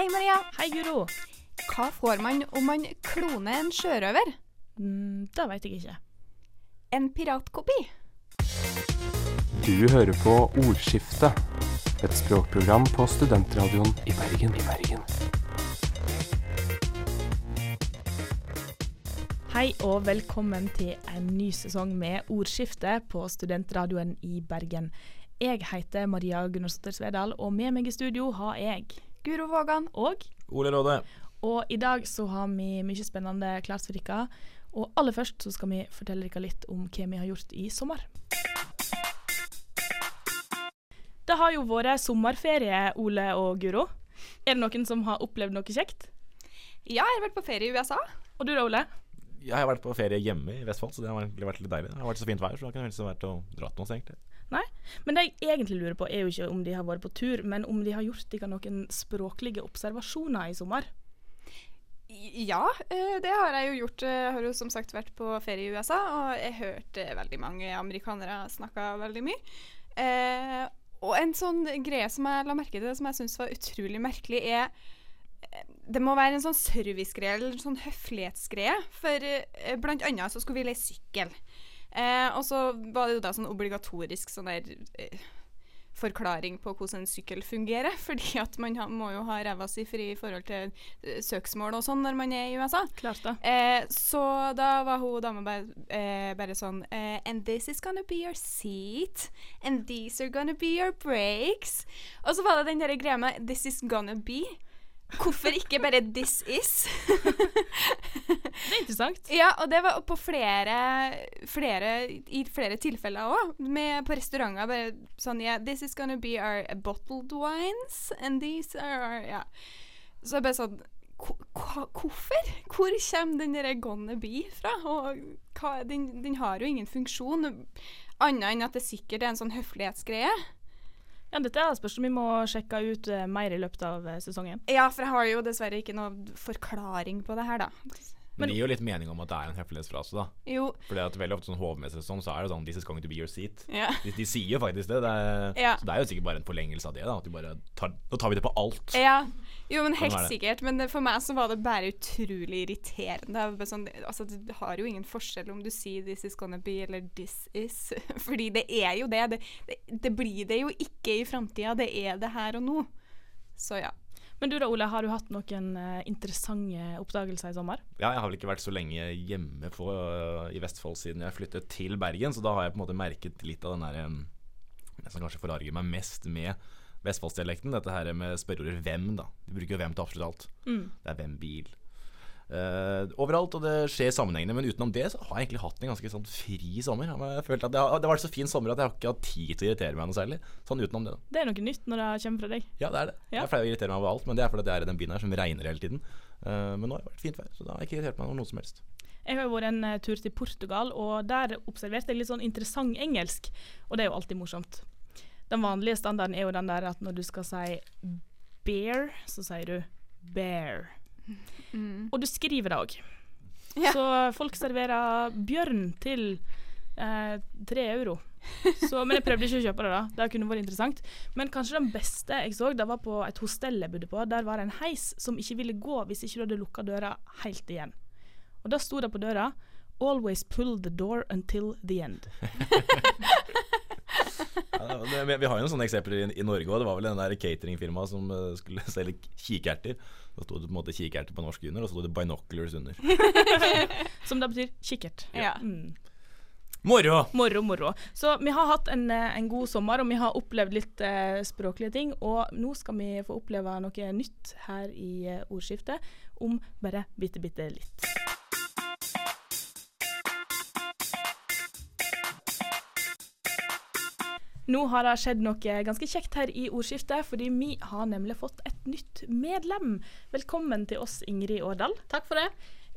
Hei, Maria. Hei, Guro. Hva får man om man kloner en sjørøver? Mm, det veit jeg ikke. En piratkopi? Du hører på Ordskiftet, et språkprogram på studentradioen i Bergen. I Bergen. Hei og velkommen til en ny sesong med Ordskifte på Studentradioen i Bergen. Jeg heter Maria Gunnarsdottir Svedal, og med meg i studio har jeg Guro Vågan. og Ole Råde. Og i dag så har vi mye spennende klart for dere. Og aller først så skal vi fortelle dere litt om hva vi har gjort i sommer. Det har jo vært sommerferie, Ole og Guro. Er det noen som har opplevd noe kjekt? Ja, jeg har vært på ferie i USA. Og du da, Ole? Jeg har vært på ferie hjemme i Vestfold, så det har egentlig vært litt deilig. Det har vært så fint vær, så da kunne jeg helst vært og dratt noe sted, egentlig. Nei. Men det jeg egentlig lurer på, er jo ikke om de har vært på tur, men om de har gjort dere noen språklige observasjoner i sommer. Ja, eh, det har jeg jo gjort. Jeg har jo som sagt vært på ferie i USA, og jeg hørte veldig mange amerikanere snakke veldig mye. Eh, og en sånn greie som jeg la merke til, som jeg syns var utrolig merkelig, er eh, det må være en sånn servicegreie eller en sånn høflighetsgreie. For eh, blant annet så skulle vi leie sykkel. Eh, og så var det jo da sånn obligatorisk sånn der eh, forklaring på hvordan en sykkel fungerer. Fordi at man ha, må jo ha ræva si fri i forhold til eh, søksmål og sånn når man er i USA. Klart da. Eh, så da var hun dama bare, eh, bare sånn eh, And this is gonna be your seat. And these are gonna be your brakes. Og så var det den der greia med This is gonna be. Hvorfor ikke bare this is? Det er interessant. Ja, og det var på flere, flere I flere tilfeller òg. På restauranter bare sånn yeah, This is gonna be our bottled wines, and these are our Ja. Så jeg bare sånn Hvorfor? Hvor kommer den der 'gonna be' fra? Og hva, den, den har jo ingen funksjon, annet enn at det sikkert er en sånn høflighetsgreie. Ja, dette er et spørsmål vi må sjekke ut eh, mer i løpet av eh, sesongen. Ja, for jeg har jo dessverre ikke noe forklaring på det her, da. Men det gir jo litt mening om at det er en høflighetsfrase, da. Jo, For det at veldig ofte sånn hovmessig sånn, så er det sånn This is going to be your seat. ja. De, de sier jo faktisk det. det er, Ja. Så det er jo sikkert bare en forlengelse av det. da At de bare tar, Nå tar vi det på alt. Ja, jo, men helt Sånn er sikkert. Men det, for meg så var det bare utrolig irriterende. Det, sånn, altså, det har jo ingen forskjell om du sier 'this is gonna be' eller 'this is'. Fordi det er jo det. Det, det, det blir det jo ikke i framtida. Det er det her og nå. Så ja. Men du da, Ole, har du hatt noen eh, interessante oppdagelser i sommer? Ja, jeg har vel ikke vært så lenge hjemme på, øh, i Vestfold siden jeg flyttet til Bergen, så da har jeg på en måte merket litt av den der um, Det som kanskje forarger meg mest med vestfoldsdialekten, dette her med spørreordet 'hvem', da. De bruker jo 'hvem' til absolutt alt. Mm. Det er hvem bil. Eh, overalt, og det skjer sammenhengende. Men utenom det så har jeg egentlig hatt en ganske sånn fri sommer. Jeg følte at det har, det har vært så fin sommer at jeg har ikke hatt tid til å irritere meg noe særlig. Sånn utenom det, da. Det er noe nytt når det kommer fra deg. Ja, det er det. Ja. Jeg pleier å irritere meg over alt, men det er fordi jeg er i den byen her som regner hele tiden. Uh, men nå har det vært fint vær, så da har jeg ikke irritert meg over noe som helst. Jeg har jo vært en eh, tur til Portugal, og der observerte jeg litt sånn interessant engelsk. Og det er jo alltid morsomt. Den vanlige standarden er jo den der at når du skal si bear, så sier du bear. Og du skriver det òg. Ja. Så folk serverer bjørn til eh, tre euro. Så, men jeg prøvde ikke å kjøpe det, da. Det kunne vært interessant. Men kanskje den beste jeg så, det var på et hostell jeg bodde på. Der var det en heis som ikke ville gå hvis ikke du hadde lukka døra helt igjen. Og da sto det på døra 'Always pull the door until the end'. Ja, det, vi, vi har jo noen sånne eksempler i, i Norge òg. Det var vel den der cateringfirmaet som eh, skulle selge kikerter. Da sto det på en måte kikerter på norsk under, og så sto det binoculars under. Som da betyr kikkert. Ja. Mm. Moro! Moro, moro. Så vi har hatt en, eh, en god sommer, og vi har opplevd litt eh, språklige ting. Og nå skal vi få oppleve noe nytt her i eh, ordskiftet, om bare bitte, bitte litt. Nå har det skjedd noe ganske kjekt her i ordskiftet, fordi vi har nemlig fått et nytt medlem. Velkommen til oss, Ingrid Årdal. Takk for det.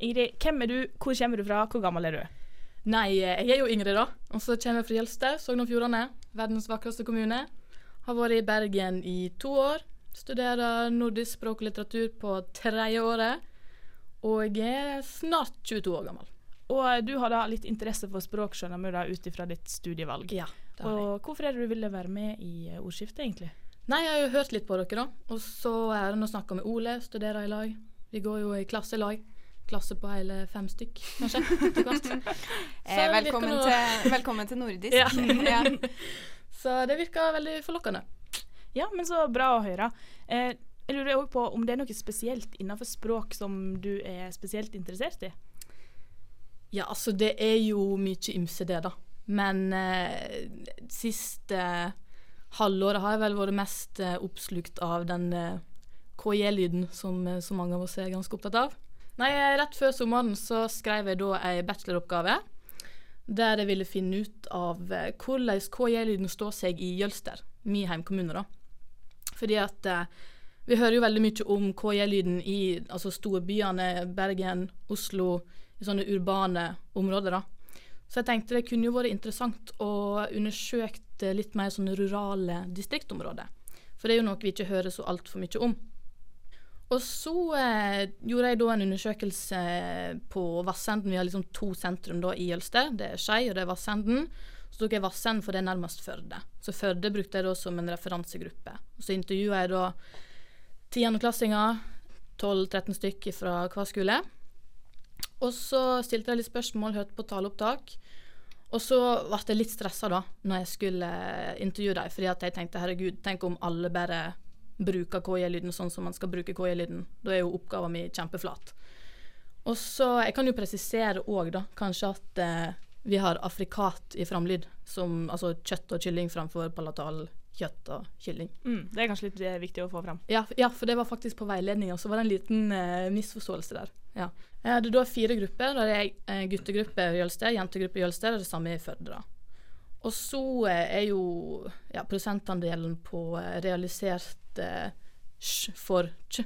Ingrid, hvem er du, hvor kommer du fra, hvor gammel er du? Nei, eh, jeg er jo Ingrid, da. Og så kommer jeg fra Gjelstad, Sogn og Fjordane. Verdens vakreste kommune. Har vært i Bergen i to år. Studerer nordisk språk og litteratur på tredje året. Og jeg er snart 22 år gammel. Og du har da litt interesse for språk, skjønner vi ut ifra ditt studievalg. Ja. Og hvorfor er det du ville være med i eh, ordskiftet, egentlig? Nei, jeg har jo hørt litt på dere, da. Og så er det nå snakka med Ole, studerer i lag. Vi går jo i klasse i lag. Klasse på hele fem stykk, kanskje. Eh, velkommen, til, velkommen til nordisk. Ja. ja. Så det virker veldig forlokkende. Ja, men så bra å høre. Eh, jeg lurer òg på om det er noe spesielt innenfor språk som du er spesielt interessert i? Ja, altså det er jo mye ymse det, da. Men eh, siste halvåret har jeg vel vært mest eh, oppslukt av den eh, KJ-lyden som eh, så mange av oss er ganske opptatt av. Nei, eh, rett før sommeren så skrev jeg da ei bacheloroppgave der jeg ville finne ut av eh, hvordan KJ-lyden står seg i Jølster, min heimkommune, da. Fordi at eh, vi hører jo veldig mye om KJ-lyden i altså storbyene Bergen, Oslo, i sånne urbane områder. da. Så jeg tenkte det kunne jo vært interessant å undersøke litt mer sånne rurale distriktområder. For det er jo noe vi ikke hører så altfor mye om. Og så eh, gjorde jeg da en undersøkelse på Vassenden. Vi har liksom to sentrum da i Jølster. Det er Skei og det er Vassenden. Så tok jeg Vassenden, for det er nærmest Førde. Så Førde brukte jeg da som en referansegruppe. Så intervjua jeg da tiendeklassinger, 12-13 stykker fra hver skole. Og så stilte jeg litt spørsmål, hørte på taleopptak. Og så ble jeg litt stressa da, når jeg skulle intervjue dem, fordi at jeg tenkte herregud, tenk om alle bare bruker KJ-lyden sånn som man skal bruke KJ-lyden. Da er jo oppgaven min kjempeflat. Og så, Jeg kan jo presisere òg, da, kanskje at eh, vi har afrikat i framlyd, som altså kjøtt og kylling framfor palatal kjøtt og kylling. Mm, det er kanskje litt eh, viktig å få fram. Ja, ja, for det var faktisk på veiledninga, så var det en liten eh, misforståelse der. Ja. Jeg hadde da fire grupper. Der er eh, guttegruppe i Jølster, jentegruppe i Jølster, og det samme i Førde. da. Og så eh, er jo ja, prosentandelen på realisert eh, sj for ch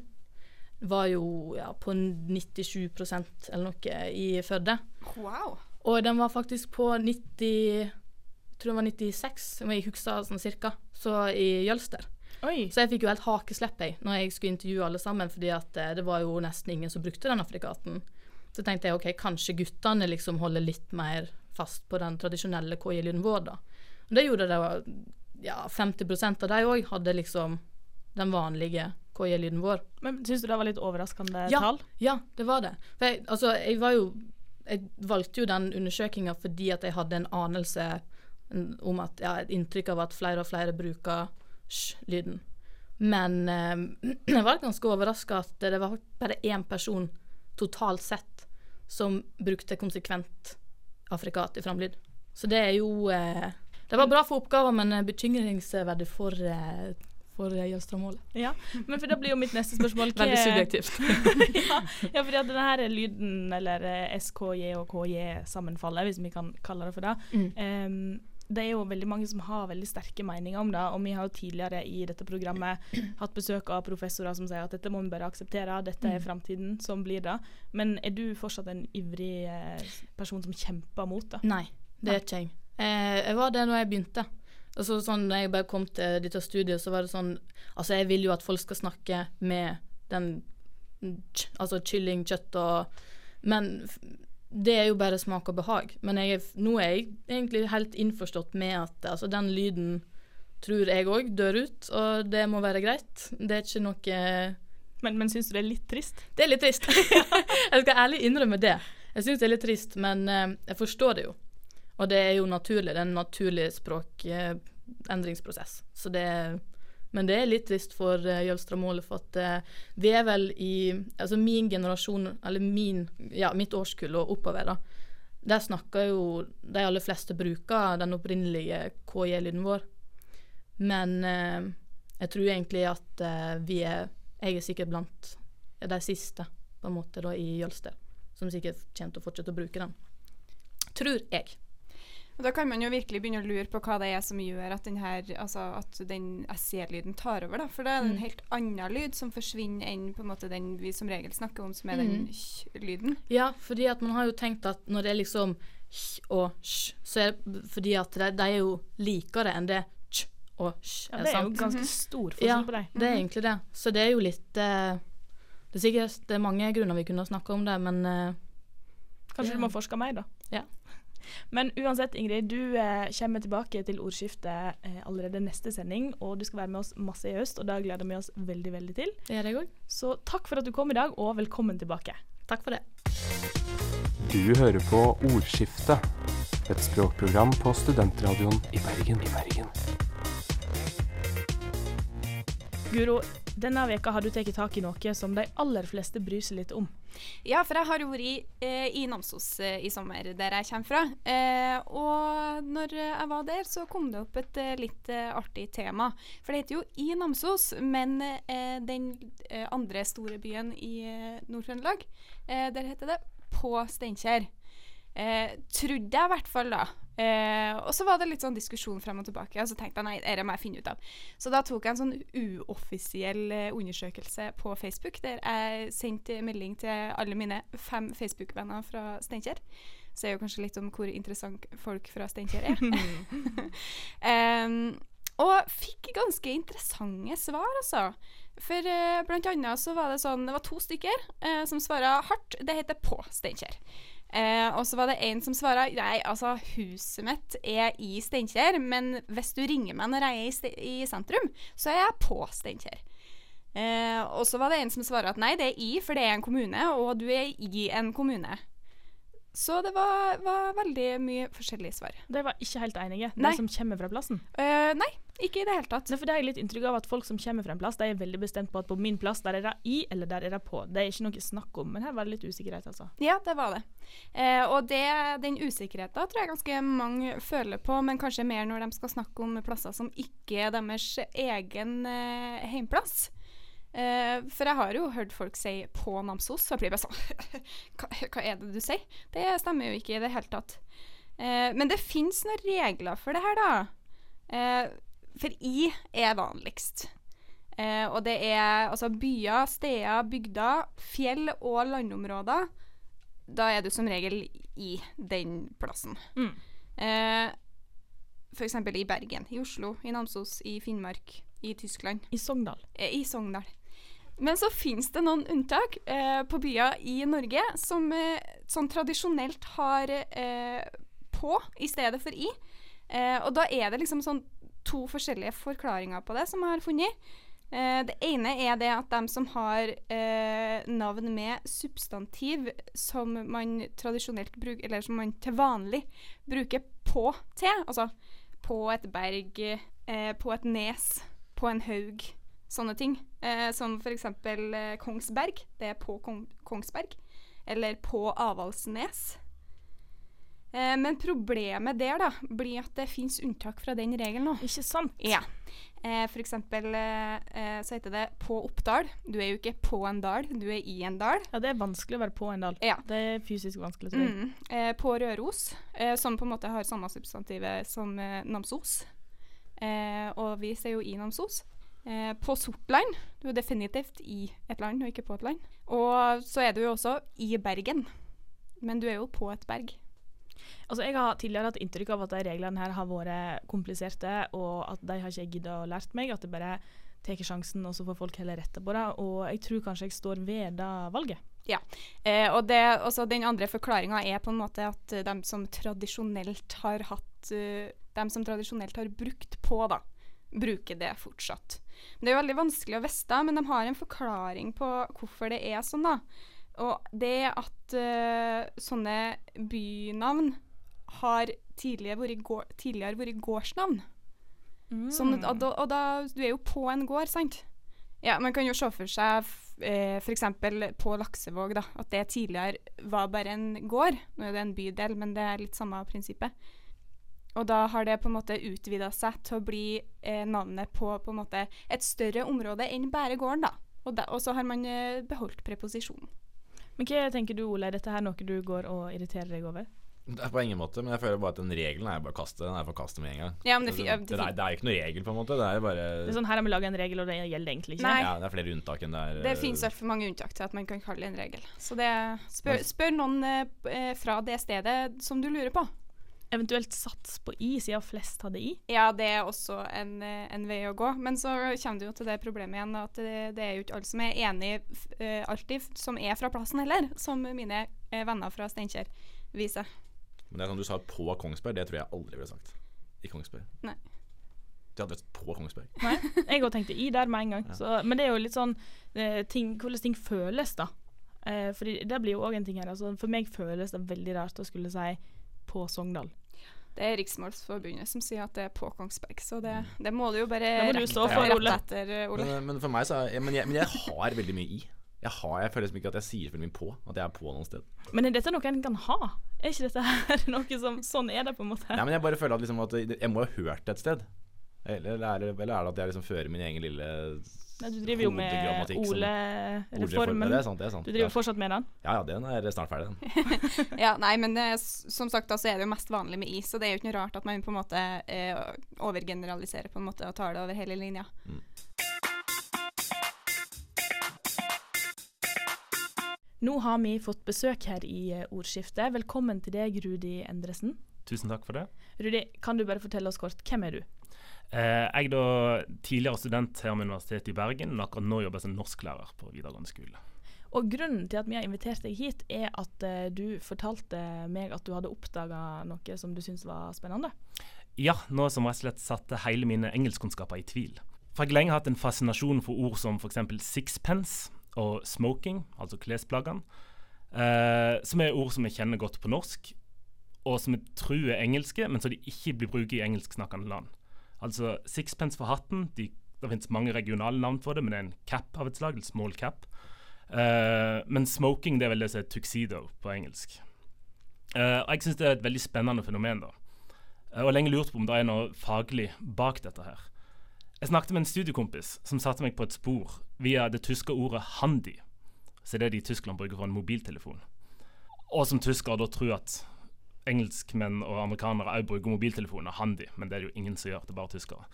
var jo ja, på 97% eller noe i Førde. Wow. Og den var faktisk på 90 Jeg tror det var 96, om jeg husker sånn cirka. Så i Jølster. Oi. Så jeg fikk jo helt hakeslepp jeg, når jeg skulle intervjue alle sammen, fordi at eh, det var jo nesten ingen som brukte den afrikaten. Så tenkte jeg ok, kanskje guttene liksom holder litt mer fast på den tradisjonelle KJ-lyden vår, da. Og det gjorde det, ja, 50 av de òg hadde liksom den vanlige KJ-lyden vår. Men syns du det var litt overraskende Ja. tall? Ja, det var det. For jeg, altså, jeg var jo Jeg valgte jo den undersøkinga fordi at jeg hadde en anelse om at Ja, et inntrykk av at flere og flere bruker sj-lyden. Men eh, jeg var ganske overraska at det var bare én person totalt sett som brukte konsekvent afrikat i framlyd. Så det er jo eh, Det var bra for oppgaven, men eh, bekymringsverdig for, eh, for Jølstramålet. Ja. Men for da blir jo mitt neste spørsmål hva- Veldig subjektivt. ja, ja, at denne her lyden, eller eh, SKJ og KJ-sammenfallet, hvis vi kan kalle det for det, Mm. em, det er jo veldig mange som har veldig sterke meninger om det. Og vi har jo tidligere i dette programmet hatt besøk av professorer som sier at dette må vi bare akseptere, dette er framtiden, sånn blir det. Men er du fortsatt en ivrig eh, person som kjemper mot det? Nei, det er ikke jeg. Eh, jeg var det når jeg begynte. Altså sånn, når jeg bare kom til dette studiet, så var det sånn Altså, jeg vil jo at folk skal snakke med den Altså kylling, kjøtt og Men det er jo bare smak og behag. Men er, nå er jeg egentlig helt innforstått med at altså, den lyden tror jeg òg dør ut, og det må være greit. Det er ikke noe Men, men syns du det er litt trist? det er litt trist. jeg skal ærlig innrømme det. Jeg syns det er litt trist, men uh, jeg forstår det jo. Og det er jo naturlig. Det er en naturlig språkendringsprosess. så det er men det er litt trist for uh, Jølstramålet, for at uh, vi er vel i Altså min generasjon, eller min, ja, mitt årskull og oppover, da. Der snakker jo de aller fleste bruker den opprinnelige KJ-lyden vår. Men uh, jeg tror egentlig at uh, vi er Jeg er sikkert blant de siste, på en måte, da, i Jølster, som sikkert kommer til å fortsette å bruke den. Tror jeg. Da kan man jo virkelig begynne å lure på hva det er som gjør at den, her, altså at den SC-lyden tar over. da. For det er en Mm. helt annen lyd som forsvinner enn på en måte den vi som regel snakker om, som er den Mm. ch-lyden. Ja, fordi at man har jo tenkt at når det er liksom ch og sj, så er det fordi at de, de er jo likere enn det ch og sj. Ja, er det er jo sant? ganske stor forskjell Ja, på dem. det er egentlig det. Så det er jo litt eh, Det er sikkert det er mange grunner vi kunne ha snakka om det, men eh, Kanskje Ja. du må forske mer, da. Men uansett, Ingrid, du eh, kommer tilbake til ordskiftet eh, allerede neste sending, og du skal være med oss masse i høst, og da gleder vi oss veldig, veldig til. Det gjør jeg òg. Så takk for at du kom i dag, og velkommen tilbake. Takk for det. Du hører på Ordskiftet, et språkprogram på studentradioen i Bergen. I Bergen. Guro, denne veka har du tatt tak i noe som de aller fleste bryr seg litt om. Ja, for jeg har jo vært eh, i Namsos eh, i sommer, der jeg kommer fra. Eh, og når jeg var der, så kom det opp et eh, litt eh, artig tema. For det heter jo i Namsos, men eh, den andre store byen i Nord-Trøndelag, der heter det på Steinkjer. Eh, trodde jeg i hvert fall, da. Eh, og så var det litt sånn diskusjon frem og tilbake, og så tenkte jeg nei, dette må jeg finne ut av. Så da tok jeg en sånn uoffisiell eh, undersøkelse på Facebook, der jeg sendte melding til alle mine fem Facebook-venner fra Steinkjer. Ser jo kanskje litt om hvor interessant folk fra Steinkjer er. Em, og fikk ganske interessante svar, altså. For eh, blant annet så var det sånn Det var to stykker eh, som svara hardt. Det heter på Steinkjer. Eh, og så var det en som svara Nei, altså, huset mitt er i Steinkjer, men hvis du ringer meg når jeg er i, i sentrum, så er jeg på Steinkjer. Eh, og så var det en som svara at nei, det er i, for det er en kommune, og du er i en kommune. Så det var, var veldig mye forskjellige svar. Det var ikke helt enige, Nei. de som kommer fra plassen. Eh, nei, ikke i det hele tatt. Nei, for det har jeg litt inntrykk av at folk som kommer fra en plass, de er veldig bestemt på at på min plass der er det i, eller der er det på. Det er ikke noe snakk om, men her var det litt usikkerhet, altså. Ja, det var det. Eh, og det, den usikkerheten tror jeg ganske mange føler på, men kanskje mer når de skal snakke om plasser som ikke er deres egen eh, heimplass. Uh, for jeg har jo hørt folk si 'på Namsos', og jeg blir bare sånn hva, hva er det du sier? Det stemmer jo ikke i det hele tatt. Uh, men det fins noen regler for det her, da. Eh, for i er vanligst. Eh, og det er altså byer, steder, bygder, fjell og landområder. Da er du som regel i den plassen. Mm. Eh, F.eks. i Bergen, i Oslo, i Namsos, i Finnmark, i Tyskland, I Sogndal. eh, i Sogndal. Men så finnes det noen unntak eh, på byer i Norge som sånn tradisjonelt har eh, på i stedet for i. Eh, og da er det liksom sånn to forskjellige forklaringer på det som jeg har funnet. Eh, det ene er det at de som har eh, navn med substantiv som man tradisjonelt bruker, eller som man til vanlig bruker på til, altså på et berg, eh, på et nes, på en haug, sånne ting. Eh, som eksempel eh, Kongsberg, det er på Kong Kongsberg, eller på Avaldsnes. Eh, men problemet der da, blir at det finnes unntak fra den regelen nå. Ikke sant? Ja. Eh, for eksempel eh, eh, så heter det på Oppdal. Du er jo ikke på en dal, du er i en dal. Ja, det er vanskelig å være på en dal. Ja. Det er fysisk vanskelig, tror jeg. Mm. Eh, på Røros, eh, som på en måte har samme substantivet som Namsos. Eh, og vi ser jo i Namsos. Eh, på Sortland. Du er definitivt i et land, og ikke på et land. Og så er du jo også i Bergen. Men du er jo på et berg. Altså, jeg har tidligere hatt inntrykk av at de reglene her har vært kompliserte, og at de har ikke jeg giddet å lært meg. At det bare tar sjansen, og så får folk heller rette på det. Og jeg tror kanskje jeg står ved det valget. Eh, og det, også den andre forklaringa er på en måte at de som tradisjonelt har hatt uh, Dem som tradisjonelt har brukt på, da, bruker det fortsatt. Det er jo veldig vanskelig å vite, men de har en forklaring på hvorfor det er sånn, da. Og det at uh, sånne bynavn har tidligere vært, går, tidligere vært gårdsnavn. Sånn, at- og, da, og da, du er jo på en gård, sant? Ja, Man kan jo se for seg eh, f.eks. på Laksevåg, da, at det tidligere var bare en gård. Nå er det en bydel, men det er litt samme prinsippet. Og da har det på en måte utvida seg til å bli eh, navnet på, på måte et større område enn bare gården. da. Og, da, og så har man eh, beholdt preposisjonen. Men hva tenker du, Ole? Er dette her noe du går og irriterer deg over? Det er på ingen måte, men jeg føler bare at den regelen er bare å kaste. Den er for å kaste med en gang. Ja, men det, det, det, det, er, det er ikke noe regel, på en måte. Det er bare Det er sånn, Her har vi laga en regel, og det gjelder egentlig ikke. Nei. ja, Det er flere unntak enn det er det eh, finnes altfor mange unntak til at man kan kalle det en regel. Så det spør, spør noen eh, eh, fra det stedet som du lurer på. Eventuelt sats på i, siden flest hadde i. Ja, det er også en, eh, en vei å gå. Men så kommer du jo til det problemet igjen at det, det er jo ikke alle som er enig eh, alltid, som er fra plassen heller, som mine uh, venner fra Steinkjer viser. Men det er som du sa på Kongsberg, det tror jeg aldri ville sagt. I Kongsberg. Nei. Det hadde vært på Kongsberg. Nei, jeg òg tenkte i der med en gang. Ja. Så, men det er jo litt sånn uh, ting, hvordan ting føles, da. Eh, fordi det blir jo òg en ting her. Altså, for meg føles det veldig rart å skulle si på Sogndal. Det er Riksmålsforbundet som sier at det er på Kongsberg, så det, det må du jo bare Det må du rette, rette etter, eh, Ole. Men, men for meg så er, men, jeg, men jeg har veldig mye i. Jeg, har, jeg føler liksom ikke at jeg sier filmen på. At jeg er på noe sted. Men er dette noe en kan ha? Er ikke dette her noe som Sånn er det, på en måte. Nei, men jeg bare føler at, liksom at jeg må ha hørt det et sted. Eller, eller, er eller er det at jeg liksom fører min egen lille Nei, du driver jo med Ole-reformen. ordreform? Det er sant. det er sant Du driver ja. fortsatt med den? ja, ja, den er snart ferdig, den. Ja, nei, men det, er som sagt da, så er det jo mest vanlig med is, så det er jo ikke noe rart at man på en måte eh, overgeneraliserer på en måte og tar det over hele linja. Nå har vi fått besøk her i eh, ordskiftet. Velkommen til deg, Rudi Endresen. Tusen takk for det. Rudi, kan du bare fortelle oss kort, hvem er du? Eh, jeg er da tidligere student her med Universitetet i Bergen, men akkurat nå jobber jeg som norsklærer på videregående skole. Og grunnen til at vi har invitert deg hit, er at eh, du fortalte meg at du hadde oppdaga noe som du syntes var spennende. Ja, noe som rett og slett satte hele mine engelskkunnskaper i tvil. For jeg har lenge hatt en fascinasjon for ord som f.eks. sixpence og smoking, altså klesplaggene, eh, som er ord som jeg kjenner godt på norsk, og som jeg tror er engelske, men som de ikke blir brukt i engelsksnakkende land. Altså sixpence for hatten, de, det finnes mange regionale navn for det, men det er en cap av et slag, en small cap. Uh, men smoking det er vel det som er tuxedo på engelsk. Uh, og jeg syns det er et veldig spennende fenomen. da. Uh, Og lenge lurt på om det er noe faglig bak dette her. Jeg snakket med en studiekompis som satte meg på et spor via det tyske ordet 'handy'. Så det er det de i Tyskland bruker for en mobiltelefon. Og som tyskere da tror at engelskmenn og amerikanere også bruker mobiltelefoner handy, men det er det jo ingen som gjør, det er bare tyskere.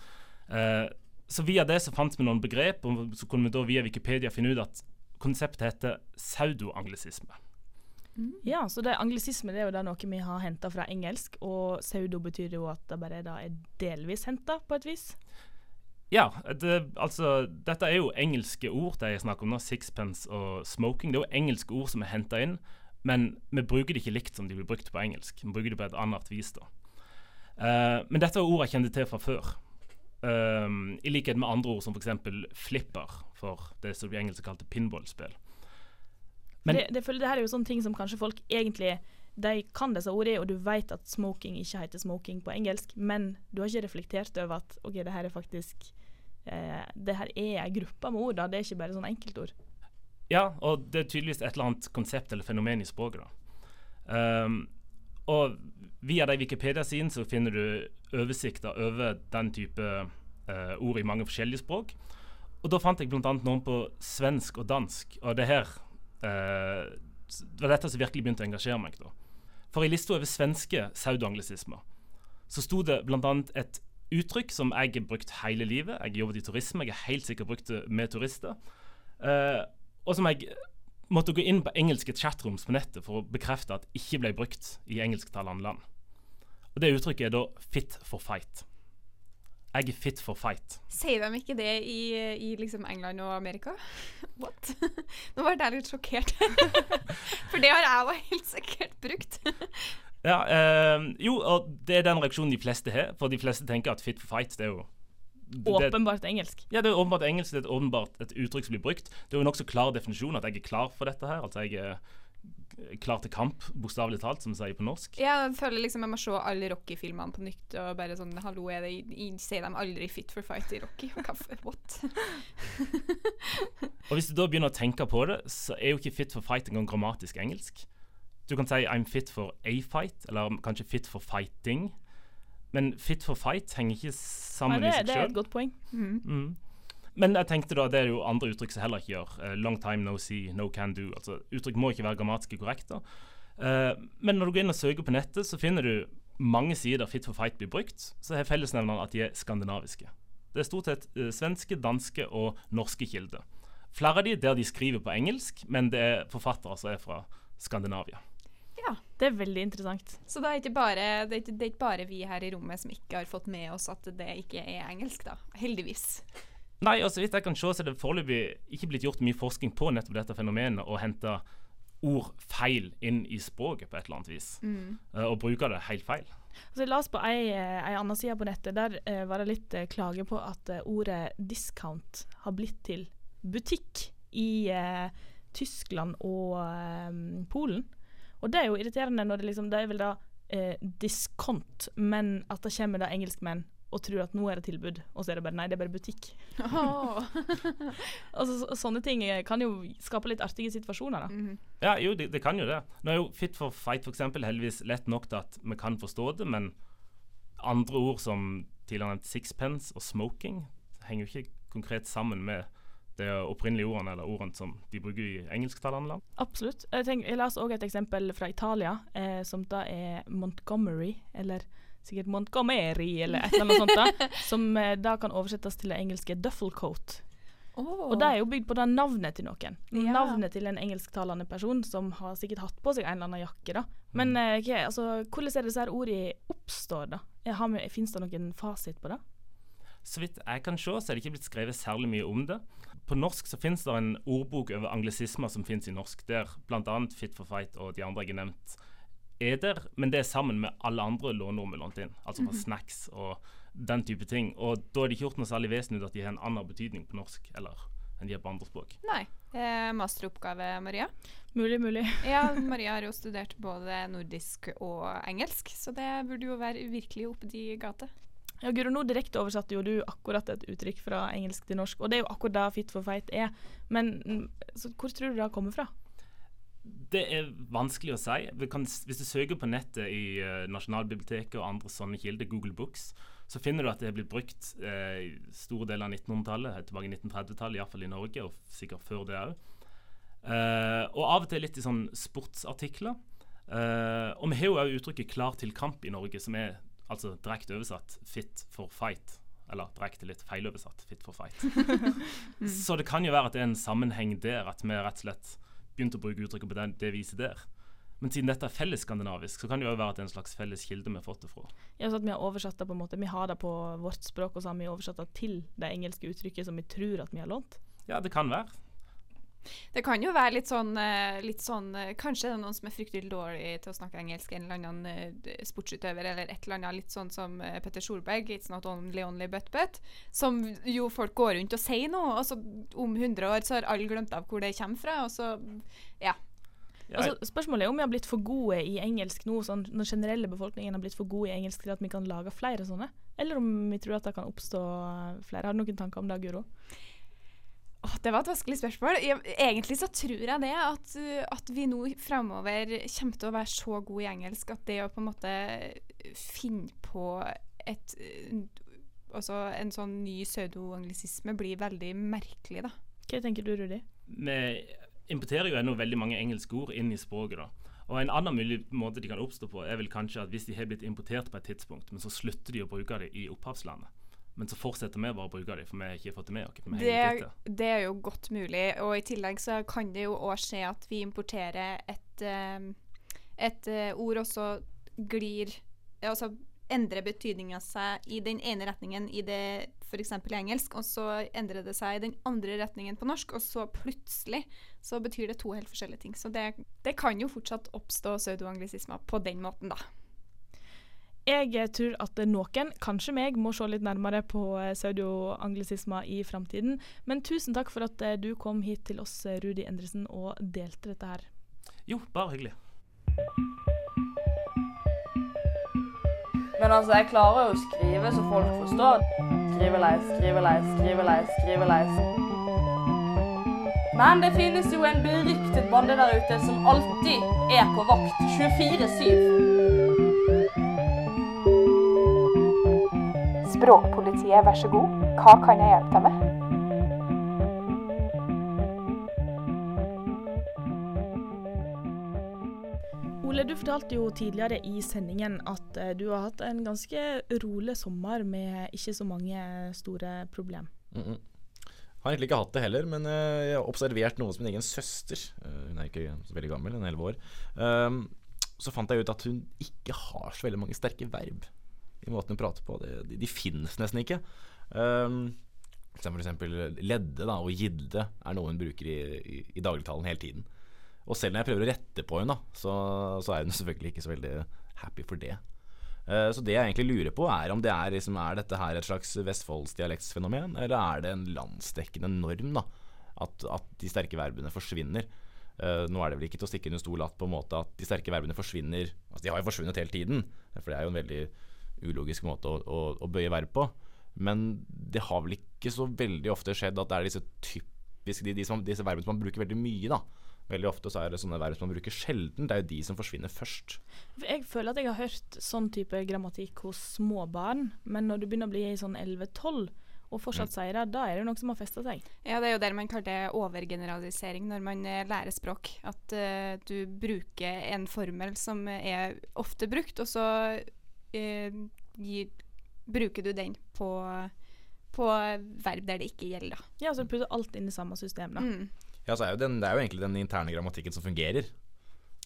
Eh, så via det så fant vi noen begrep, og så kunne vi da via Wikipedia finne ut at konseptet heter pseudoanglisisme. Ja, så det anglisisme det er jo da noe vi har henta fra engelsk, og pseudo betyr jo at det bare da er delvis henta, på et vis. Ja, det, altså dette er jo engelske ord det jeg snakker om nå, sixpence og smoking. Det er jo engelske ord som er henta inn, men vi bruker det ikke likt som de blir brukt på engelsk. Vi bruker det på et annet vis da. Uh, men dette er ord jeg kjente til fra før. Um, I likhet med andre ord som f.eks. flipper, for det som i engelsk kalte pinballspill. Men- det, det, det her er jo sånne ting som kanskje folk egentlig de kan disse ordene, og du vet at smoking ikke heter smoking på engelsk, men du har ikke reflektert over at ok, det her er faktisk eh, Det her er ei gruppe med ord, da. det er ikke bare sånne enkeltord. Ja, og det er tydeligvis et eller annet konsept eller fenomen i språket. da. Um, og via de Wikipedia-sidene så finner du oversikter over den type uh, ord i mange forskjellige språk. Og da fant jeg bl.a. noen på svensk og dansk, og det her uh, var dette som virkelig begynte å engasjere meg. da. For i lista over svenske pseudoanglisismer så sto det bl.a. et uttrykk som jeg har brukt hele livet. Jeg har jobbet i turisme, jeg har helt sikkert brukt det med turister. Eh, og som jeg måtte gå inn på engelske chatrooms på nettet for å bekrefte at ikke ble brukt i engelsktalende land. Og Det uttrykket er da 'fit for fight'. Jeg er fit for fight. Sier de ikke det i, i liksom England og Amerika? What? Nå ble jeg litt sjokkert. For det har jeg jo helt sikkert brukt. Ja, eh, jo, og det er den reaksjonen de fleste har. For de fleste tenker at 'fit for fight' det er jo Åpenbart engelsk. Ja, det er åpenbart engelsk. Det er et åpenbart et uttrykk som blir brukt. Det er jo en nokså klar definisjon at jeg er klar for dette her. Altså jeg er klar til kamp, bokstavelig talt, som vi sier på norsk. Ja, Jeg føler liksom jeg må se alle Rocky-filmene på nytt og bare sånn Hallo, er det i, sier de aldri Fit for fight i Rocky? What? Og hvis du da begynner å tenke på det, så er jo ikke 'fit for fight' engang grammatisk engelsk. Du kan si 'I'm fit for a fight', eller kanskje 'fit for fighting'. Men 'fit for fight' henger ikke Nei, sammen det, i seg det er et godt poeng. Mm. Men jeg tenkte da, det er jo andre uttrykk som heller ikke gjør. Uh, long time no see, no can do. Altså, uttrykk må ikke være grammatiske korrekte. Uh, men når du går inn og søker på nettet, så finner du mange sider Fit for fight blir brukt, så har fellesnevneren at de er skandinaviske. Det er stort sett uh, svenske, danske og norske kilder. Flere av de der de skriver på engelsk, men det er forfattere som er fra Skandinavia. Det er veldig interessant. Så det er, ikke bare, det, er ikke, det er ikke bare vi her i rommet som ikke har fått med oss at det ikke er engelsk, da. Heldigvis. Nei, og så vidt jeg kan se, så er det foreløpig ikke blitt gjort mye forskning på nettopp dette fenomenet, å hente ord feil inn i språket på et eller annet vis, Mm. eh, og bruke det helt feil. Altså, jeg las på ei, eh, ei annen side på nettet, der eh, var det litt eh, klage på at eh, ordet discount har blitt til butikk i eh, Tyskland og Polen. Og det er jo irriterende når det liksom Det er vel da eh, diskont, men at det kommer da engelskmenn og tror at nå er det tilbud, og så er det bare nei, det er bare butikk. Oh. Altså, så, sånne ting eh, kan jo skape litt artige situasjoner, da. Mhm. Ja, jo, det, det kan jo det. Nå er jo Fit for fight for eksempel, heldigvis lett nok til at vi kan forstå det, men andre ord som tidligere nevnt sixpence og smoking henger jo ikke konkret sammen med de opprinnelige ordene eller ordene som de bruker i engelsktalende land. Absolutt. Jeg, tenker, jeg leser òg et eksempel fra Italia, eh, som da er Montgomery, eller sikkert Montgomery, eller et eller annet sånt, da, som eh, da kan oversettes til det engelske duffelcoat. Og det er jo bygd på det navnet til noen. Ja. Navnet til en engelsktalende person som har sikkert hatt på seg en eller annen jakke. da. Men eh, okay, altså, hvordan er det disse ordene oppstår, da? Fins det noen fasit på det? Så vidt jeg kan se, så er det ikke blitt skrevet særlig mye om det. På norsk så finnes det en ordbok over anglisismer som finnes i norsk, der bl.a. Fit for fight og de andre jeg har nevnt er der, men det er sammen med alle andre låneord vi lånte inn. Altså for snacks og den type ting. Og da er det ikke gjort noe særlig vesen ut at de har en annen betydning på norsk eller enn de har på andre språk. Nei. Eh, masteroppgave, Maria? Mulig, mulig. Ja, Maria har jo studert både nordisk og engelsk, så det burde jo være virkelig oppe de gater. Ja, Guro, nå direkte oversatte jo du akkurat et uttrykk fra engelsk til norsk, og det er jo akkurat det fit for fight er. Men mm, hvor tror du det kommer fra? Det er vanskelig å si. Kan, hvis du søker på nettet i uh, Nasjonalbiblioteket og andre sånne kilder, Google Books, så finner du at det er blitt brukt eh, i store deler av 1900-tallet, tilbake i 1930-tallet, iallfall i Norge, og sikkert før det òg. og av og til litt i sånn sportsartikler. Eh, og vi har jo òg uttrykket 'klar til kamp' i Norge, som er altså direkte oversatt 'fit for fight'. Eller direkte litt feiloversatt 'fit for fight'. Så det kan jo være at det er en sammenheng der, at vi rett og slett begynte å bruke uttrykket på den, det viset der. Men siden dette er felles skandinavisk, så kan det jo være at det er en slags felles kilde vi har fått det fra. Ja, så at Vi har oversatt det på en måte, vi har det på vårt språk, og så har vi oversatt det til det engelske uttrykket som vi tror at vi har lånt. Ja, det kan være. Det kan jo være litt sånn, eh, litt sånn eh, Kanskje det er noen som er fryktelig dårlig til å snakke engelsk, en eller annen eh, sportsutøver eller et eller annet, litt sånn som Petter Solberg, 'It's not only only but but', som jo folk går rundt og sier nå, og så om 100 år så har alle glemt av hvor det kommer fra, og så Ja. Ja, Altså, spørsmålet er om vi har blitt for gode i engelsk nå, sånn den generelle befolkningen har blitt for gode i engelsk til at vi kan lage flere sånne, eller om vi tror at det kan oppstå flere. Har du noen tanker om det, Guro? Åh, det var et vanskelig spørsmål. Jeg, egentlig så tror jeg det, at, uh, at vi nå fremover kommer til å være så gode i engelsk at det å på en måte finne på et uh, Altså en sånn ny pseudoanglisisme blir veldig merkelig, da. Hva tenker du, Rudi? Vi importerer jo ennå veldig mange engelske ord inn i språket. da. Og En annen mulig måte de kan oppstå på, er vel kanskje at hvis de har blitt importert på et tidspunkt, men så slutter de å bruke det i opphavslandet. Men så fortsetter vi bare å bruke det, for vi har ikke fått det med oss. Det, henger det er jo godt mulig. Og i tillegg så kan det jo òg skje at vi importerer et, eh, et eh, ord, og så glir Altså endrer betydninga seg i den ene retningen i det f.eks. i engelsk, og så endrer det seg i den andre retningen på norsk, og så plutselig så betyr det to helt forskjellige ting. Så det, det kan jo fortsatt oppstå pseudoanglisismer på den måten, da. Jeg tror at noen, kanskje meg, må se litt nærmere på eh, pseudoanglisismer i framtiden. Men tusen takk for at eh, du kom hit til oss, eh, Rudi Endresen, og delte dette her. Jo, bare hyggelig. Men altså, jeg klarer jo å skrive så folk forstår. Skrivelei, skrivelei, skrivelei, skrivelei. Men det finnes jo en beryktet bande der ute som alltid er på vakt 24-7. Språkpolitiet, vær så god. Hva kan jeg hjelpe deg med? Ole, du fortalte jo tidligere i sendingen at eh, du har hatt en ganske rolig sommer med ikke så mange store problem. Mm -mm. Har egentlig ikke hatt det heller, men eh, jeg har observert noe hos min egen søster. Eh, hun er ikke så veldig gammel, en elleve år. Um, så fant jeg ut at hun ikke har så veldig mange sterke verb i måten hun prater på. Det, de, de finnes nesten ikke. Um, for eksempel ledde da, og gidde er noe hun bruker i, i, i dagligtalen hele tiden. Og selv når jeg prøver å rette på henne, så, så er hun selvfølgelig ikke så veldig happy for det. Eh, så det jeg egentlig lurer på, er om det er, liksom, er dette her et slags vestfoldsdialektsfenomen, eller er det en landsdekkende norm? da At, at de sterke verbene forsvinner. Uh, nå er det vel ikke til å stikke under stol at på en måte at de sterke verbene forsvinner Altså De har jo forsvunnet hele tiden, for det er jo en veldig ulogisk måte å, å, å bøye verb på. Men det har vel ikke så veldig ofte skjedd at det er disse typiske de, de som, disse verbene som man bruker veldig mye. da Veldig ofte så er det sånne verb som man bruker sjelden. Det er jo de som forsvinner først. Jeg føler at jeg har hørt sånn type grammatikk hos små barn, men når du begynner å bli sånn 11-12 og fortsatt sier det, da er det noe som har festa seg. Ja, det er jo der man kaller det overgeneralisering når man eh, lærer språk. At uh, du bruker en formel som er ofte brukt, og så eh, gir, bruker du den på, på verb der det ikke gjelder. da. Ja, så du putter alt inn i samme system, da. Mm. Ja, så er jo den, Det er jo egentlig den interne grammatikken som fungerer.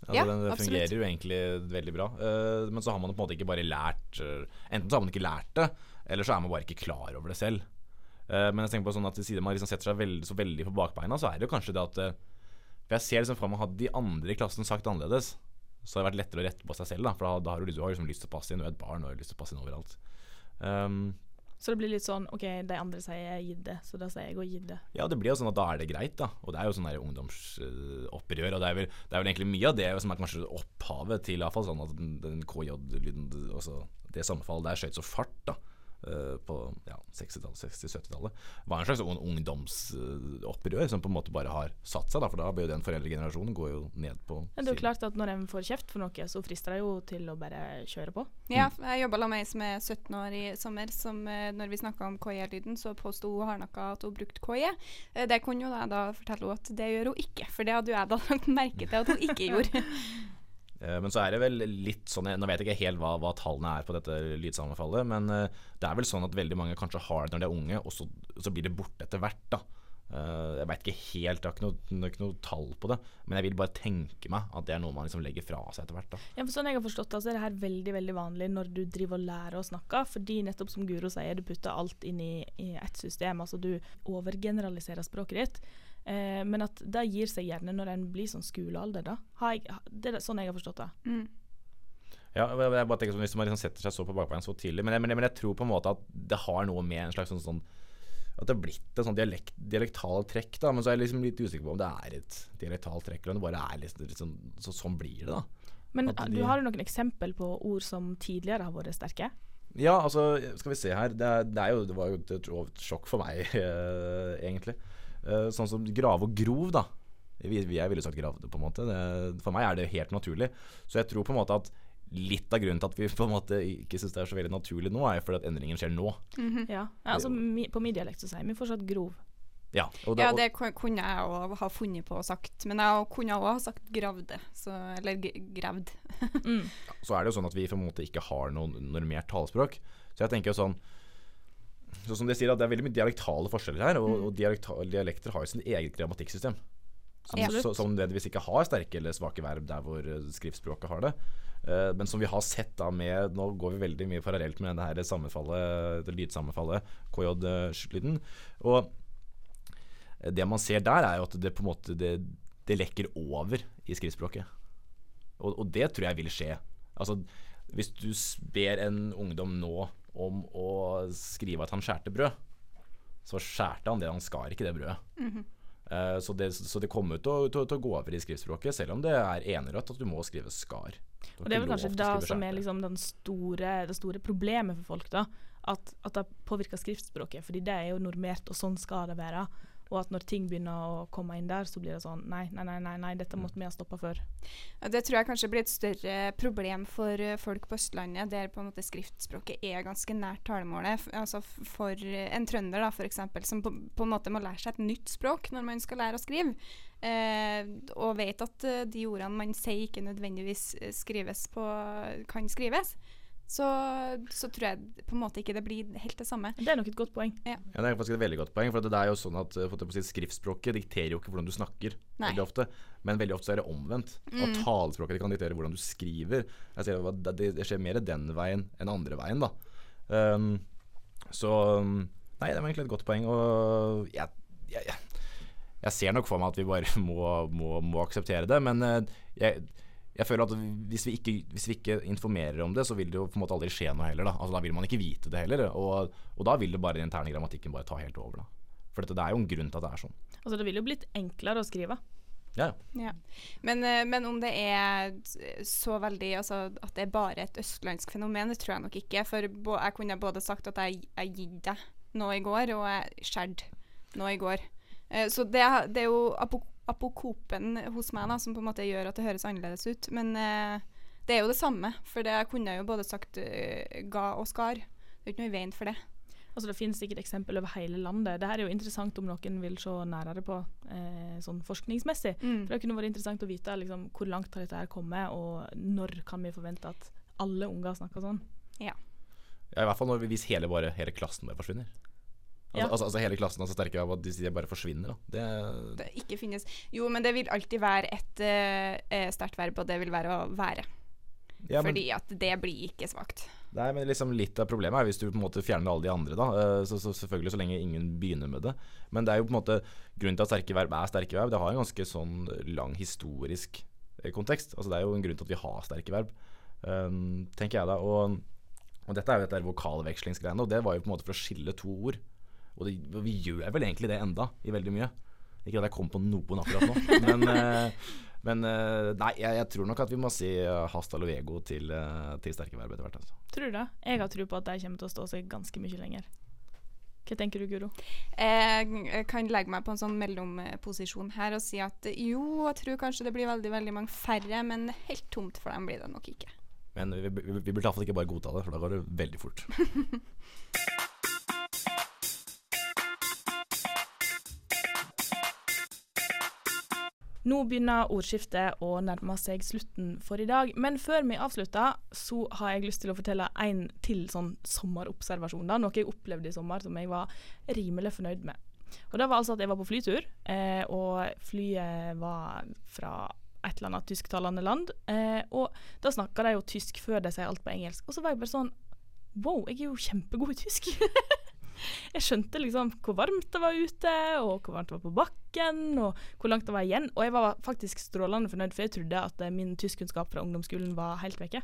Altså, Ja, den, det absolutt. fungerer jo egentlig veldig bra. Uh, men så har man på en måte ikke bare lært uh, Enten så har man ikke lært det, eller så er man bare ikke klar over det selv. Uh, men jeg tenker på sånn at siden man liksom setter seg veldig, så veldig på bakbeina, så er det jo kanskje det at eh, For jeg ser liksom for meg Hadde de andre i klassen sagt annerledes, så det det vært lettere å rette på seg selv. da For da, da har du, du har liksom lyst til å passe inn, du er et barn og har lyst til å passe inn overalt. Um, Så det blir litt sånn OK, de andre sier gidde, så da sier jeg òg det. Ja, det blir jo sånn at da er det greit, da. Og det er jo sånn der ungdomsopprør. og det er, vel, det er vel egentlig mye av det som er kanskje opphavet til iallfall sånn at den, den KJ-lyden altså Det sammenfallet der skjøt så fart, da. Eh, På ja, 60-tallet, 60-70-tallet. Var en slags ungdomsopprør som på en måte bare har satt seg, da. For da blir jo den foreldregenerasjonen går jo ned på Men det er jo klart at når en får kjeft for noe, så frister det jo til å bare kjøre på. Ja, jeg jobba med ei som er 17 år i sommer, som eh, når vi snakka om KJ-lyden, så påsto hun hardnakka at hun brukte KJ. Eh, Det kunne jo da, da fortelle henne at det gjør hun ikke, for det hadde jo jeg da lagt merke til at hun ikke gjorde. Eh, Men så er det vel litt sånn Nå vet jeg ikke helt hva, hva tallene er på dette lydsammenfallet, men eh, det er vel sånn at veldig mange kanskje har det når de er unge, og så, så blir det borte etter hvert. da Eh, Jeg veit ikke helt, jeg har ikke noe, ikke noe tall på det, men jeg vil bare tenke meg at det er noe man liksom legger fra seg etter hvert. da Ja, for sånn jeg har forstått det, så er det her veldig veldig vanlig når du driver og lærer å snakke. Fordi nettopp som Guro sier, du putter alt inn i, i ett system. Altså du overgeneraliserer språket ditt. Eh, men at det gir seg gjerne når en blir sånn skolealder, da. Har jeg, det er sånn jeg har forstått det. Mm. Ja, jeg jeg bare tenker sånn, Hvis man liksom setter seg så på bakbeina så tidlig men jeg, men, jeg, men jeg tror på en måte at det har noe med en slags sånn, sånn At det har blitt et sånn dialekt, dialektalt trekk. da Men så er jeg liksom litt usikker på om det er et dialektalt trekk, eller om det bare er liksom sånn så, Sånn blir det, da. Men ah, de- du har du noen eksempel på ord som tidligere har vært sterke? Ja, altså, skal vi se her. Det, er, det, er jo, det var jo et, et sjokk for meg, eh, egentlig. Eh, sånn som grave og grov, da. Jeg ville sagt gravde, på en måte. Det, for meg er det helt naturlig. Så jeg tror på en måte at litt av grunnen til at vi på en måte ikke syns det er så veldig naturlig nå, er fordi at endringen skjer nå. Ja. altså mi, På min dialekt så sier vi fortsatt grov. Ja, og Ja, det kunne jeg òg ha funnet på og sagt, men jeg kunne òg ha sagt gravde. Så, eller gravd. Mm. så er det jo sånn at vi på en måte ikke har noe normert talespråk. Så jeg tenker jo sånn Sånn som de sier at Det er veldig mye dialektale forskjeller her, og, og dialekter har jo sin eget grammatikksystem. Som, så, som nødvendigvis ikke har sterke eller svake verb der hvor eh, skriftspråket har det. Uh, men som vi har sett da med Nå går vi veldig mye parallelt med det her sammenfallet, det lydsammenfallet, KJ-lyden. Og det man ser der, er jo at det på en måte det, det lekker over i skriftspråket. Og, og det tror jeg vil skje. Altså, hvis du ber en ungdom nå om å skrive at han skjærte brød, så skjærte han det, han skar ikke det brødet. Eh, så, det, så det kommer til til, til å gå over i skriftspråket, selv om det er enerødt at du må skrive skar. Og det er vel kanskje det som er liksom den store, det store problemet for folk, da. At, at det påvirker skriftspråket. Fordi det er jo normert, og sånn skal det være. Og at når ting begynner å komme inn der, så blir det sånn Nei, nei, nei, nei, nei dette måtte vi ha stoppa før. Ja, Det tror jeg kanskje blir et større problem for eh, folk på Østlandet, der på en måte skriftspråket er ganske nært talemålet. Altså for eh, en trønder, da, eksempel, som på, på en måte må lære seg et nytt språk når man skal lære å skrive, eh, og vet at eh, de ordene man sier, ikke nødvendigvis skrives på, kan skrives, så, så tror jeg på en måte ikke det blir helt det samme. Det er nok et godt poeng. Ja, Det er faktisk et veldig godt poeng. For det er jo sånn at eh, for å si, Skriftspråket dikterer jo ikke hvordan du snakker, Nei. veldig ofte. Men veldig ofte så er det omvendt. At talespråket kan diktere hvordan du skriver. Jeg ser, det, det skjer mer den veien enn andre veien, da. Um, så um, Nei, det var egentlig et godt poeng. Og jeg, jeg, jeg, jeg ser nok for meg at vi bare må, må, må akseptere det. Men eh, jeg, jeg føler at hvis vi, ikke, hvis vi ikke informerer om det, så vil det jo på en måte aldri skje noe heller. Da Altså da vil man ikke vite det heller. Og, og da vil det bare den interne grammatikken bare ta helt over. da For dette, det er jo en grunn til at det er sånn. Altså, det ville jo blitt enklere å skrive. Ja, Ja. Men, eh, men om det er så veldig altså, At det er bare et østlandsk fenomen, det tror jeg nok ikke. For jeg kunne både sagt at jeg jeg gitt deg noe i går, og jeg skjærte noe i går. Eh, så det, er- det er jo apo apokopen hos meg da, som på en måte gjør at det høres annerledes ut. Men eh, det er jo det samme. For det kunne jeg jo både sagt uh, ga og skar. Det er ikke noe i veien for det. Altså, det finnes sikkert eksempel over hele landet. Det er jo interessant om noen vil se nærere på eh, sånn forskningsmessig. Mm. For Det kunne vært interessant å vite liksom, hvor langt har dette her kommet, og når kan vi forvente at alle unger snakker sånn. ja ja I hvert fall når vi, hvis hele, bare, hele klassen bare forsvinner. Altså, Ja. altså, altså hele klassen er så sterke av at de sier bare forsvinner. Da. Det, Det ikke finnes Jo, men det vil alltid være et eh, sterkt verb, og det vil være å være. ja, men- Fordi at det blir ikke svakt. Nei, men liksom litt av problemet er hvis du på en måte fjerner alle de andre, da. Eh, Så, så selvfølgelig så lenge ingen begynner med det. Men det er jo på en måte grunnen til at sterke verb er sterke verb. Det har en ganske sånn lang historisk kontekst. Altså Det er jo en grunn til at vi har sterke verb, um, tenker jeg da. Og, og dette er jo dette vokalvekslingsgreiene, og det var jo på en måte for å skille to ord. Og, det, og vi gjør vel egentlig det enda, i veldig mye. Ikke at jeg kom på noen akkurat nå, men, eh, men eh, nei, jeg, jeg tror nok at vi må si eh, hasta luego til, til sterke verb etter hvert. Altså. Tror du det? Jeg har tro på at de kommer til å stå seg ganske mye lenger. Hva tenker du, Guro? Jeg kan legge meg på en sånn mellomposisjon her og si at jo, jeg tror kanskje det blir veldig veldig mange færre, men helt tomt for dem blir det nok ikke. Men vi, vi, vi burde iallfall ikke bare godta det, for da går det veldig fort. Nå begynner ordskiftet å nærme seg slutten for i dag, men før vi avslutter, så har jeg lyst til å fortelle en til sånn sommerobservasjon. da, Noe jeg opplevde i sommer som jeg var rimelig fornøyd med. Og Det var altså at jeg var på flytur, eh, og flyet var fra et eller annet tysktalende land. Eh, og da snakka de jo tysk før de sier alt på engelsk. Og så var jeg bare sånn Wow, jeg er jo kjempegod i tysk. jeg skjønte liksom hvor varmt det var ute, og hvor varmt det var på bakken, og hvor langt det var igjen. Og jeg var faktisk strålende fornøyd, for jeg trodde at eh, min tyskkunnskap fra ungdomsskolen var helt vekke.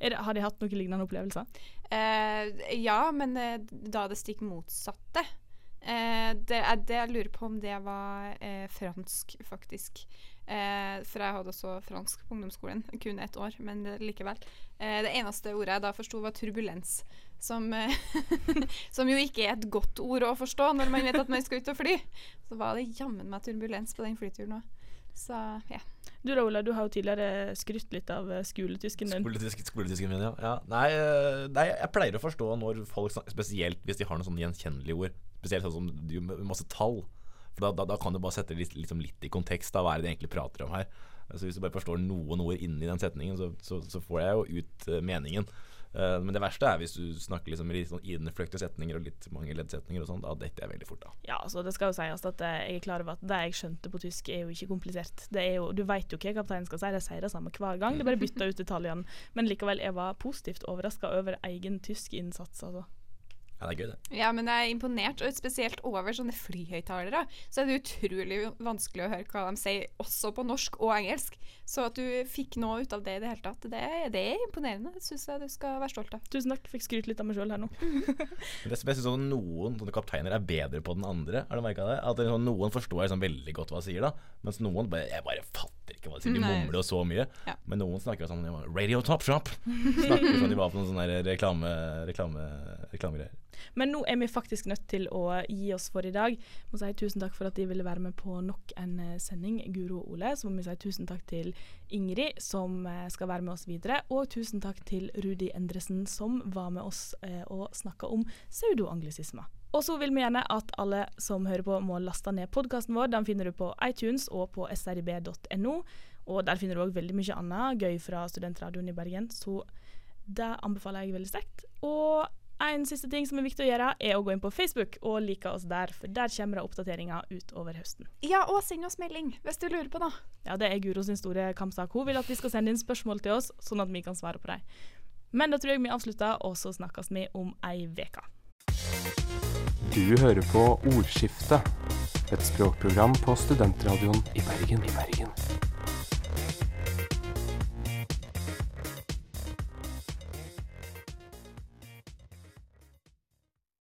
Har de hatt noen lignende opplevelser? Eh, ja, men eh, da det stikk motsatte. Eh, det, er det jeg lurer på om det var eh, fransk, faktisk. Eh, for jeg hadde også fransk på ungdomsskolen. Kun ett år, men eh, likevel. Eh, det eneste ordet jeg da forsto, var turbulens. Som, eh, som jo ikke er et godt ord å forstå når man vet at man skal ut og fly. Så var det jammen meg turbulens på den flyturen òg. Så ja. Du da, Ola, du har jo tidligere skrytt litt av eh, skoletysken din. Skoletysk, skoletysken min, ja. ja. Nei, eh, nei, jeg pleier å forstå når folk snakker, spesielt hvis de har noen sånne gjenkjennelige ord. Spesielt sånn som du, masse tall. For da, da, da kan du bare sette det litt, liksom litt i kontekst av hva er det de egentlig prater om her. Så Hvis du bare forstår noen ord inni den setningen, så, så, så får jeg jo ut meningen. Eh, men det verste er hvis du snakker liksom i sånn innfløkte setninger og litt mange leddsetninger og sånn. Da detter jeg veldig fort av. Ja, altså det skal jo sies at eh, jeg er klar over at det jeg skjønte på tysk, er jo ikke komplisert. Er jo, du vet jo hva kapteinen skal si, de sier det samme hver gang. Det bare bytter ut detaljene. Men likevel, jeg var positivt overraska over egen tysk innsats, altså. Ja, det er gøy, det. Ja, men jeg er imponert, og spesielt over sånne flyhøyttalere. Så er det utrolig vanskelig å høre hva de sier, også på norsk og engelsk. Så at du fikk noe ut av det i det hele tatt, det, det er imponerende. Det syns jeg du skal være stolt av. Tusen takk, fikk skryt litt av meg sjøl her nå. Men det jeg sånn noen sånne kapteiner er bedre på den andre. Har du merka det? At det sånn, Noen forstår liksom veldig godt hva de sier, da mens noen bare Jeg bare fatter ikke hva de sier. De mumler så mye. Ja. Men noen snakker sånn Radio Top Shop. Snakker som de var på noen sånne reklame, reklame, reklamegreier. Men nå er vi faktisk nødt til å gi oss for i dag. Jeg Må si tusen takk for at de ville være med på nok en eh, sending, Guro og Ole. Så må vi si tusen takk til Ingrid, som eh, skal være med oss videre. Og tusen takk til Rudi Endresen, som var med oss eh, og snakka om pseudoanglisismer. Og så vil vi gjerne at alle som hører på, må laste ned podkasten vår. Den finner du på iTunes og på srib.no. Og der finner du òg veldig mye annet gøy fra studentradioen i Bergen, så det anbefaler jeg veldig sterkt. Og en siste ting som er viktig å gjøre, er å gå inn på Facebook og like oss der, for der kommer det oppdateringer utover høsten. Ja, og send oss melding hvis du lurer på noe. Ja, det er Guro sin store kampsak. Hun vil at vi skal sende inn spørsmål til oss, sånn at vi kan svare på dem. Men da tror jeg vi avslutter, og så snakkes vi om ei uke. Du hører på Ordskiftet, et språkprogram på studentradioen i Bergen. I Bergen.